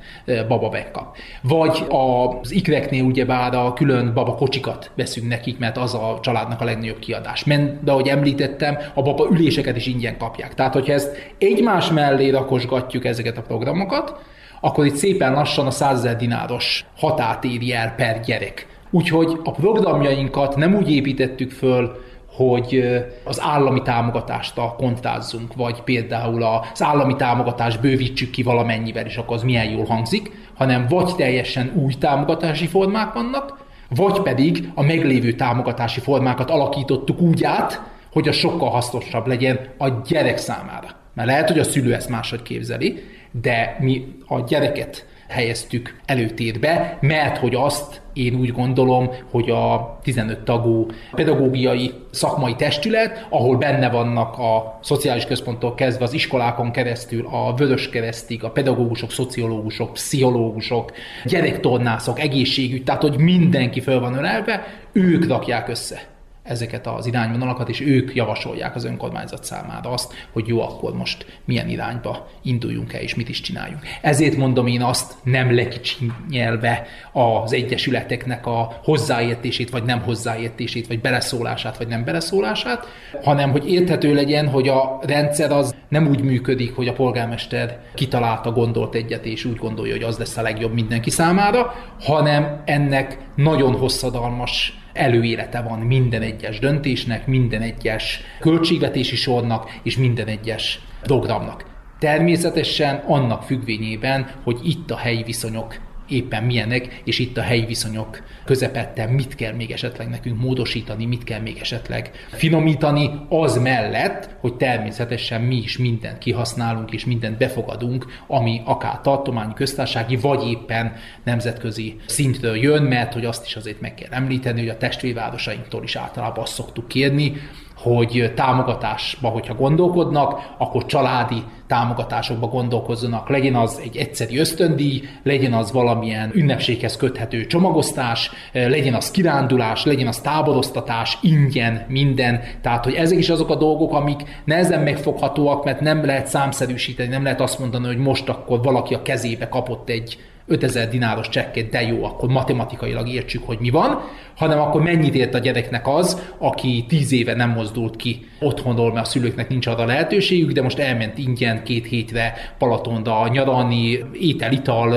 baba megkap. Vagy az ikreknél ugyebár a külön babakocsikat veszünk nekik, mert az a családnak a legnagyobb kiadás. De ahogy említettem, a baba üléseket is ingyen kapják. Tehát, hogyha ezt egymás mellé rakosgatjuk ezeket a programokat, akkor itt szépen lassan a 100 ezer dináros hatát éri el per gyerek Úgyhogy a programjainkat nem úgy építettük föl, hogy az állami támogatást kontrázzunk, vagy például az állami támogatást bővítsük ki valamennyivel, és akkor az milyen jól hangzik, hanem vagy teljesen új támogatási formák vannak, vagy pedig a meglévő támogatási formákat alakítottuk úgy át, hogy az sokkal hasznosabb legyen a gyerek számára. Mert lehet, hogy a szülő ezt máshogy képzeli, de mi a gyereket helyeztük előtérbe, mert hogy azt én úgy gondolom, hogy a 15 tagú pedagógiai szakmai testület, ahol benne vannak a szociális központtól kezdve az iskolákon keresztül, a vörös keresztig, a pedagógusok, szociológusok, pszichológusok, gyerektornászok, egészségügy, tehát hogy mindenki föl van ölelve, ők rakják össze ezeket az irányvonalakat, és ők javasolják az önkormányzat számára azt, hogy jó, akkor most milyen irányba induljunk el, és mit is csináljunk. Ezért mondom én azt nem lekicsinyelve az egyesületeknek a hozzáértését, vagy nem hozzáértését, vagy beleszólását, vagy nem beleszólását, hanem hogy érthető legyen, hogy a rendszer az nem úgy működik, hogy a polgármester kitalálta, gondolt egyet, és úgy gondolja, hogy az lesz a legjobb mindenki számára, hanem ennek nagyon hosszadalmas előélete van minden egyes döntésnek, minden egyes költségvetési sornak és minden egyes programnak. Természetesen annak függvényében, hogy itt a helyi viszonyok éppen milyenek, és itt a helyi viszonyok közepette mit kell még esetleg nekünk módosítani, mit kell még esetleg finomítani, az mellett, hogy természetesen mi is mindent kihasználunk, és mindent befogadunk, ami akár tartományi köztársasági, vagy éppen nemzetközi szintről jön, mert hogy azt is azért meg kell említeni, hogy a testvérvárosainktól is általában azt szoktuk kérni, hogy támogatásba, hogyha gondolkodnak, akkor családi támogatásokba gondolkozzanak. Legyen az egy egyszeri ösztöndíj, legyen az valamilyen ünnepséghez köthető csomagosztás, legyen az kirándulás, legyen az táboroztatás, ingyen, minden. Tehát, hogy ezek is azok a dolgok, amik nehezen megfoghatóak, mert nem lehet számszerűsíteni, nem lehet azt mondani, hogy most akkor valaki a kezébe kapott egy 5000 dináros csekket, de jó, akkor matematikailag értsük, hogy mi van, hanem akkor mennyit ért a gyereknek az, aki 10 éve nem mozdult ki otthonról, mert a szülőknek nincs arra lehetőségük, de most elment ingyen két hétre Palatonda nyaralni, étel, ital,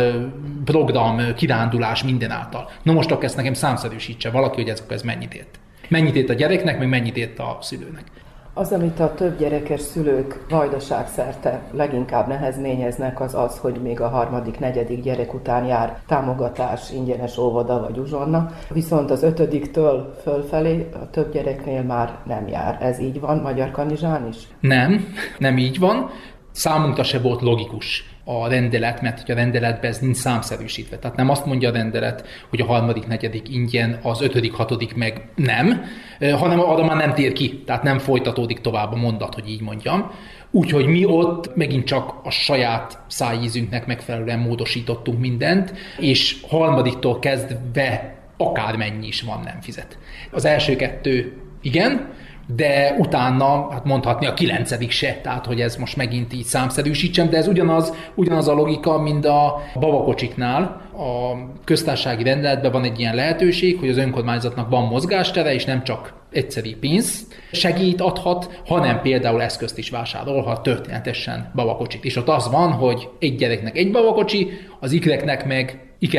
program, kirándulás minden által. Na most akkor ezt nekem számszerűsítse valaki, hogy ez, ez mennyit ért. Mennyit ért a gyereknek, meg mennyit ért a szülőnek. Az, amit a több gyerekes szülők vajdaság szerte leginkább nehezményeznek, az az, hogy még a harmadik, negyedik gyerek után jár támogatás, ingyenes óvoda vagy uzsonna, viszont az ötödiktől fölfelé a több gyereknél már nem jár. Ez így van Magyar Kanizsán is? Nem, nem így van. Számunkra se volt logikus a rendelet, mert hogy a rendeletben ez nincs számszerűsítve. Tehát nem azt mondja a rendelet, hogy a harmadik, negyedik ingyen, az ötödik, hatodik meg nem, hanem arra már nem tér ki, tehát nem folytatódik tovább a mondat, hogy így mondjam. Úgyhogy mi ott megint csak a saját szájízünknek megfelelően módosítottunk mindent, és harmadiktól kezdve akármennyi is van, nem fizet. Az első kettő igen, de utána, hát mondhatni a kilencedik se, tehát hogy ez most megint így számszerűsítsem, de ez ugyanaz, ugyanaz a logika, mint a babakocsiknál. A köztársasági rendeletben van egy ilyen lehetőség, hogy az önkormányzatnak van mozgástere, és nem csak egyszeri pénz segít adhat, hanem például eszközt is vásárolhat történetesen babakocsit. És ott az van, hogy egy gyereknek egy babakocsi, az ikreknek meg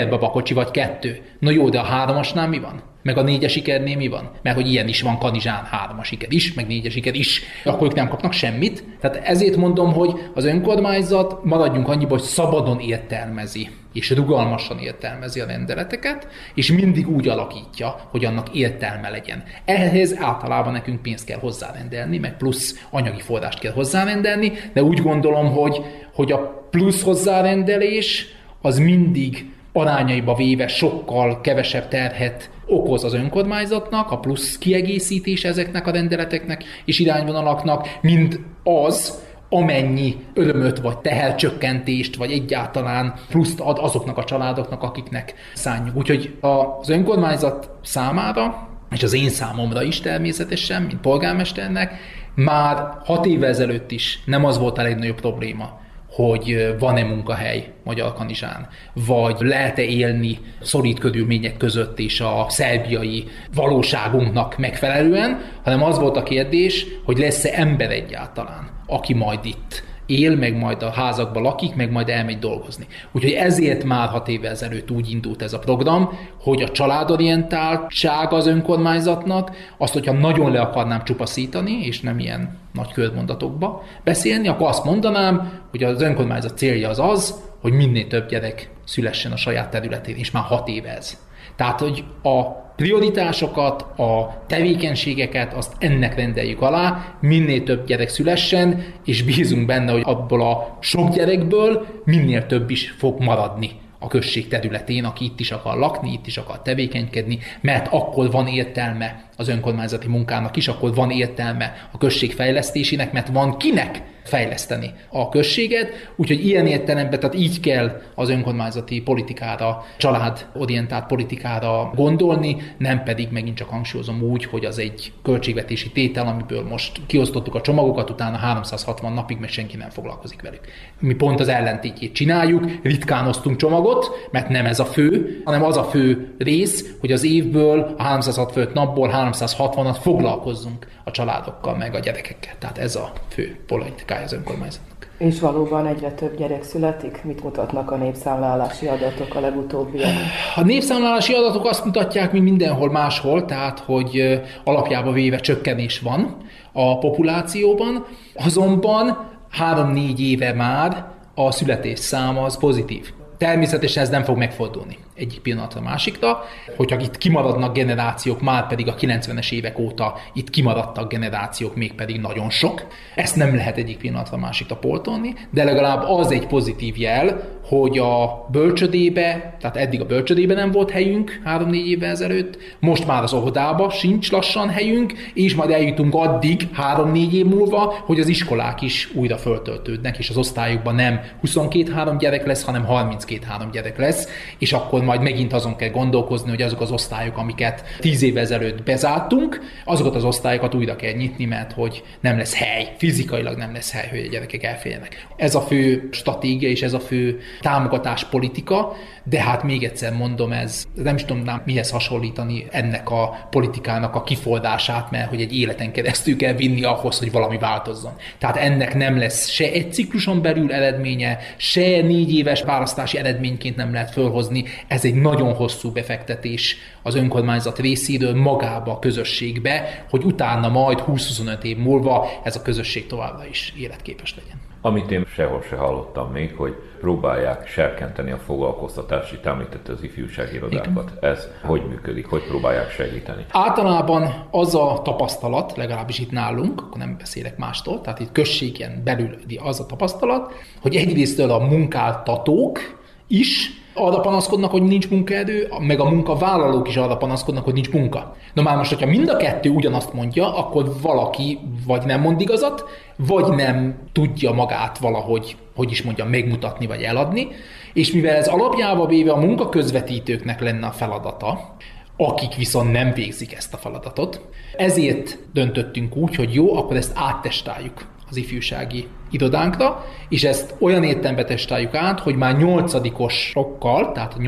babakocsi vagy kettő. Na jó, de a háromasnál mi van? Meg a négyes ikernél mi van? Mert hogy ilyen is van kanizsán, hármas iker is, meg négyes iker is, akkor ők nem kapnak semmit. Tehát ezért mondom, hogy az önkormányzat maradjunk annyiba, hogy szabadon értelmezi és rugalmasan értelmezi a rendeleteket, és mindig úgy alakítja, hogy annak értelme legyen. Ehhez általában nekünk pénzt kell hozzárendelni, meg plusz anyagi forrást kell hozzárendelni, de úgy gondolom, hogy, hogy a plusz hozzárendelés az mindig arányaiba véve sokkal kevesebb terhet okoz az önkormányzatnak, a plusz kiegészítés ezeknek a rendeleteknek és irányvonalaknak, mint az, amennyi örömöt, vagy tehercsökkentést, vagy egyáltalán pluszt ad azoknak a családoknak, akiknek szánjuk. Úgyhogy az önkormányzat számára, és az én számomra is természetesen, mint polgármesternek, már hat évvel ezelőtt is nem az volt a legnagyobb probléma, hogy van-e munkahely Magyar Kanizsán, vagy lehet-e élni szorít körülmények között és a szerbiai valóságunknak megfelelően, hanem az volt a kérdés, hogy lesz-e ember egyáltalán, aki majd itt él, meg majd a házakban lakik, meg majd elmegy dolgozni. Úgyhogy ezért már hat évvel ezelőtt úgy indult ez a program, hogy a családorientáltság az önkormányzatnak, azt, hogyha nagyon le akarnám csupaszítani, és nem ilyen nagy körmondatokba beszélni, akkor azt mondanám, hogy az önkormányzat célja az az, hogy minél több gyerek szülessen a saját területén, és már hat éve ez. Tehát, hogy a prioritásokat, a tevékenységeket, azt ennek rendeljük alá, minél több gyerek szülessen, és bízunk benne, hogy abból a sok gyerekből minél több is fog maradni a község területén, aki itt is akar lakni, itt is akar tevékenykedni, mert akkor van értelme az önkormányzati munkának is, akkor van értelme a község fejlesztésének, mert van kinek fejleszteni a községet, úgyhogy ilyen értelemben, tehát így kell az önkormányzati politikára, családorientált politikára gondolni, nem pedig megint csak hangsúlyozom úgy, hogy az egy költségvetési tétel, amiből most kiosztottuk a csomagokat, utána 360 napig meg senki nem foglalkozik velük. Mi pont az ellentétjét csináljuk, ritkán osztunk csomagot, mert nem ez a fő, hanem az a fő rész, hogy az évből, a 365 napból 360-at foglalkozzunk a családokkal, meg a gyerekekkel. Tehát ez a fő politikája az önkormányzatnak. És valóban egyre több gyerek születik? Mit mutatnak a népszámlálási adatok a legutóbbiak? A népszámlálási adatok azt mutatják, mint mindenhol máshol, tehát hogy alapjába véve csökkenés van a populációban, azonban három-négy éve már a születés száma az pozitív. Természetesen ez nem fog megfordulni egyik pillanatra a másikra, hogyha itt kimaradnak generációk, már pedig a 90-es évek óta itt kimaradtak generációk, még pedig nagyon sok. Ezt nem lehet egyik pillanatra a másikra poltolni, de legalább az egy pozitív jel, hogy a bölcsödébe, tehát eddig a bölcsödébe nem volt helyünk 3-4 évvel ezelőtt, most már az óvodába sincs lassan helyünk, és majd eljutunk addig 3-4 év múlva, hogy az iskolák is újra föltöltődnek, és az osztályokban nem 22-3 gyerek lesz, hanem 32-3 gyerek lesz, és akkor majd megint azon kell gondolkozni, hogy azok az osztályok, amiket tíz évvel ezelőtt bezártunk, azokat az osztályokat újra kell nyitni, mert hogy nem lesz hely, fizikailag nem lesz hely, hogy a gyerekek elférjenek. Ez a fő stratégia és ez a fő támogatás politika, de hát még egyszer mondom, ez nem is tudom mihez hasonlítani ennek a politikának a kifoldását, mert hogy egy életen keresztül kell vinni ahhoz, hogy valami változzon. Tehát ennek nem lesz se egy cikluson belül eredménye, se négy éves választási eredményként nem lehet fölhozni. Ez egy nagyon hosszú befektetés az önkormányzat részéről magába a közösségbe, hogy utána majd 20-25 év múlva ez a közösség továbbra is életképes legyen. Amit én sehol se hallottam még, hogy próbálják serkenteni a foglalkoztatási, említette az ifjúsági irodákat. Igen. Ez hogy működik, hogy próbálják segíteni? Általában az a tapasztalat, legalábbis itt nálunk, akkor nem beszélek mástól, tehát itt községen belül az a tapasztalat, hogy egyrésztől a munkáltatók is arra panaszkodnak, hogy nincs munkaerő, meg a munkavállalók is arra panaszkodnak, hogy nincs munka. Na már most, hogyha mind a kettő ugyanazt mondja, akkor valaki vagy nem mond igazat, vagy nem tudja magát valahogy, hogy is mondjam, megmutatni vagy eladni, és mivel ez alapjába véve a munkaközvetítőknek lenne a feladata, akik viszont nem végzik ezt a feladatot, ezért döntöttünk úgy, hogy jó, akkor ezt áttestáljuk az ifjúsági irodánkra, és ezt olyan értelembe testáljuk át, hogy már nyolcadikosokkal, tehát a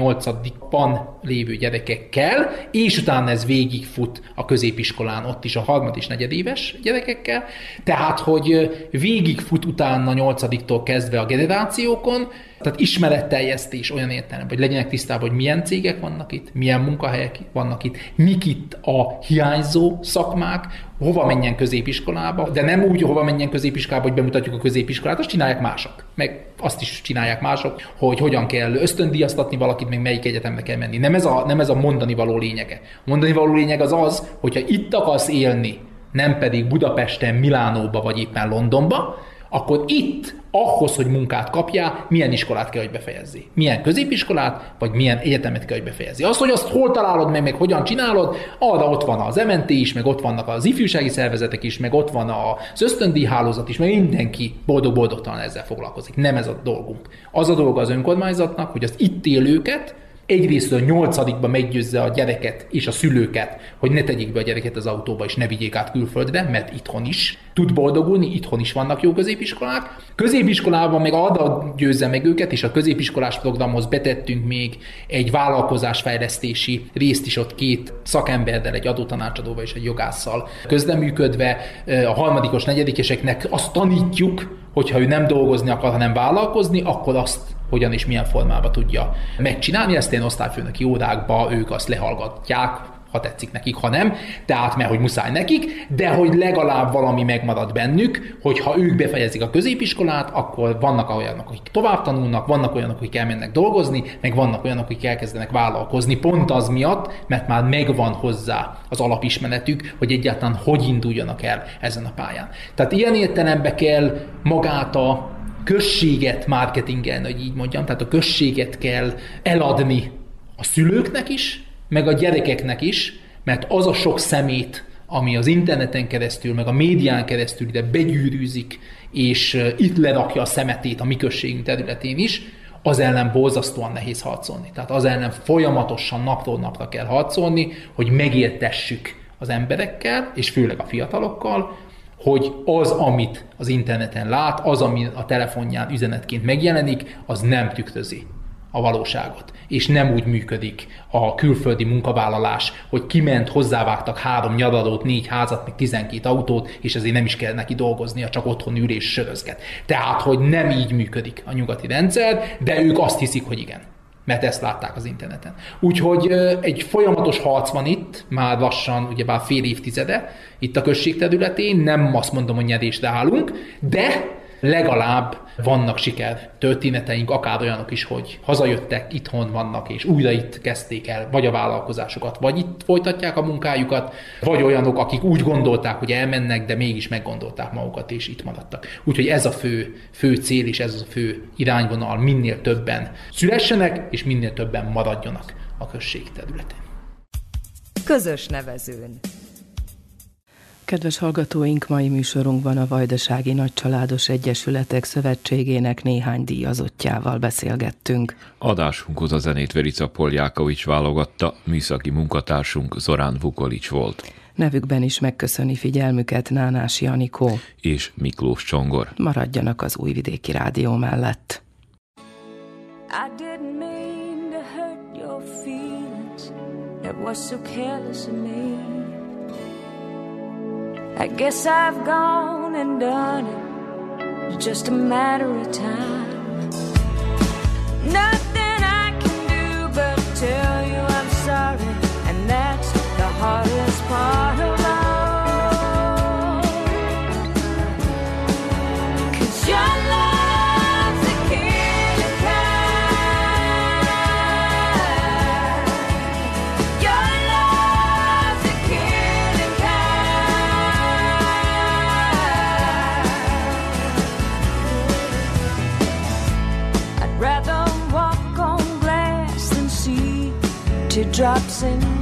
nyolcadikban lévő gyerekekkel, és utána ez végigfut a középiskolán, ott is a harmad és negyedéves gyerekekkel, tehát hogy végigfut utána nyolcadiktól kezdve a generációkon, tehát ismeretteljesztés olyan értelemben, hogy legyenek tisztában, hogy milyen cégek vannak itt, milyen munkahelyek vannak itt, mik itt a hiányzó szakmák, hova menjen középiskolába, de nem úgy, hova menjen középiskolába, hogy bemutatjuk a középiskolát, azt csinálják mások. Meg azt is csinálják mások, hogy hogyan kell ösztöndíjaztatni valakit, meg melyik egyetembe kell menni. Nem ez a, nem ez a mondani való lényege. A mondani való lényeg az az, hogyha itt akarsz élni, nem pedig Budapesten, Milánóba vagy éppen Londonba, akkor itt ahhoz, hogy munkát kapjál, milyen iskolát kell, hogy befejezzi. Milyen középiskolát, vagy milyen egyetemet kell, hogy befejezzi. Az, hogy azt hol találod meg, meg hogyan csinálod, arra ott van az MNT is, meg ott vannak az ifjúsági szervezetek is, meg ott van az ösztöndíj hálózat is, meg mindenki boldog-boldogtalan ezzel foglalkozik. Nem ez a dolgunk. Az a dolga az önkormányzatnak, hogy az itt élőket, egyrészt a nyolcadikba meggyőzze a gyereket és a szülőket, hogy ne tegyék be a gyereket az autóba, és ne vigyék át külföldre, mert itthon is tud boldogulni, itthon is vannak jó középiskolák. Középiskolában meg arra győzze meg őket, és a középiskolás programhoz betettünk még egy vállalkozásfejlesztési részt is ott két szakemberrel, egy adótanácsadóval és egy jogásszal közleműködve a harmadikos, negyedikeseknek azt tanítjuk, hogyha ő nem dolgozni akar, hanem vállalkozni, akkor azt hogyan és milyen formában tudja megcsinálni. Ezt én osztályfőnöki órákba ők azt lehallgatják, ha tetszik nekik, ha nem, tehát mert hogy muszáj nekik, de hogy legalább valami megmarad bennük, hogy ha ők befejezik a középiskolát, akkor vannak olyanok, akik tovább tanulnak, vannak olyanok, akik elmennek dolgozni, meg vannak olyanok, akik elkezdenek vállalkozni, pont az miatt, mert már megvan hozzá az alapismeretük, hogy egyáltalán hogy induljanak el ezen a pályán. Tehát ilyen értelembe kell magát a községet marketingelni, hogy így mondjam, tehát a községet kell eladni a szülőknek is, meg a gyerekeknek is, mert az a sok szemét, ami az interneten keresztül, meg a médián keresztül ide begyűrűzik, és itt lerakja a szemetét a mi községünk területén is, az ellen borzasztóan nehéz harcolni. Tehát az ellen folyamatosan napról napra kell harcolni, hogy megértessük az emberekkel, és főleg a fiatalokkal, hogy az, amit az interneten lát, az, ami a telefonján üzenetként megjelenik, az nem tükrözi a valóságot. És nem úgy működik a külföldi munkavállalás, hogy kiment, hozzávágtak három nyaralót, négy házat, meg tizenkét autót, és ezért nem is kell neki dolgoznia, csak otthon ül és sörözget. Tehát, hogy nem így működik a nyugati rendszer, de ők azt hiszik, hogy igen mert ezt látták az interneten. Úgyhogy egy folyamatos harc van itt, már lassan, ugyebár fél évtizede, itt a község területén, nem azt mondom, hogy nyerésre állunk, de legalább vannak siker történeteink, akár olyanok is, hogy hazajöttek, itthon vannak, és újra itt kezdték el vagy a vállalkozásokat, vagy itt folytatják a munkájukat, vagy olyanok, akik úgy gondolták, hogy elmennek, de mégis meggondolták magukat, és itt maradtak. Úgyhogy ez a fő, fő cél, és ez a fő irányvonal, minél többen szülessenek, és minél többen maradjanak a község területén. Közös nevezőn. Kedves hallgatóink, mai műsorunkban a Vajdasági Nagycsaládos Egyesületek Szövetségének néhány díjazottjával beszélgettünk. Adásunkhoz a zenét Verica Poljákovics válogatta, műszaki munkatársunk Zorán Vukolics volt. Nevükben is megköszöni figyelmüket Nánás Janikó és Miklós Csongor. Maradjanak az Újvidéki Rádió mellett. I didn't mean to hurt your feelings. That was so careless of me. I guess I've gone and done it. Just a matter of time. Nothing I can do but tell you I'm sorry, and that's the hardest. drops in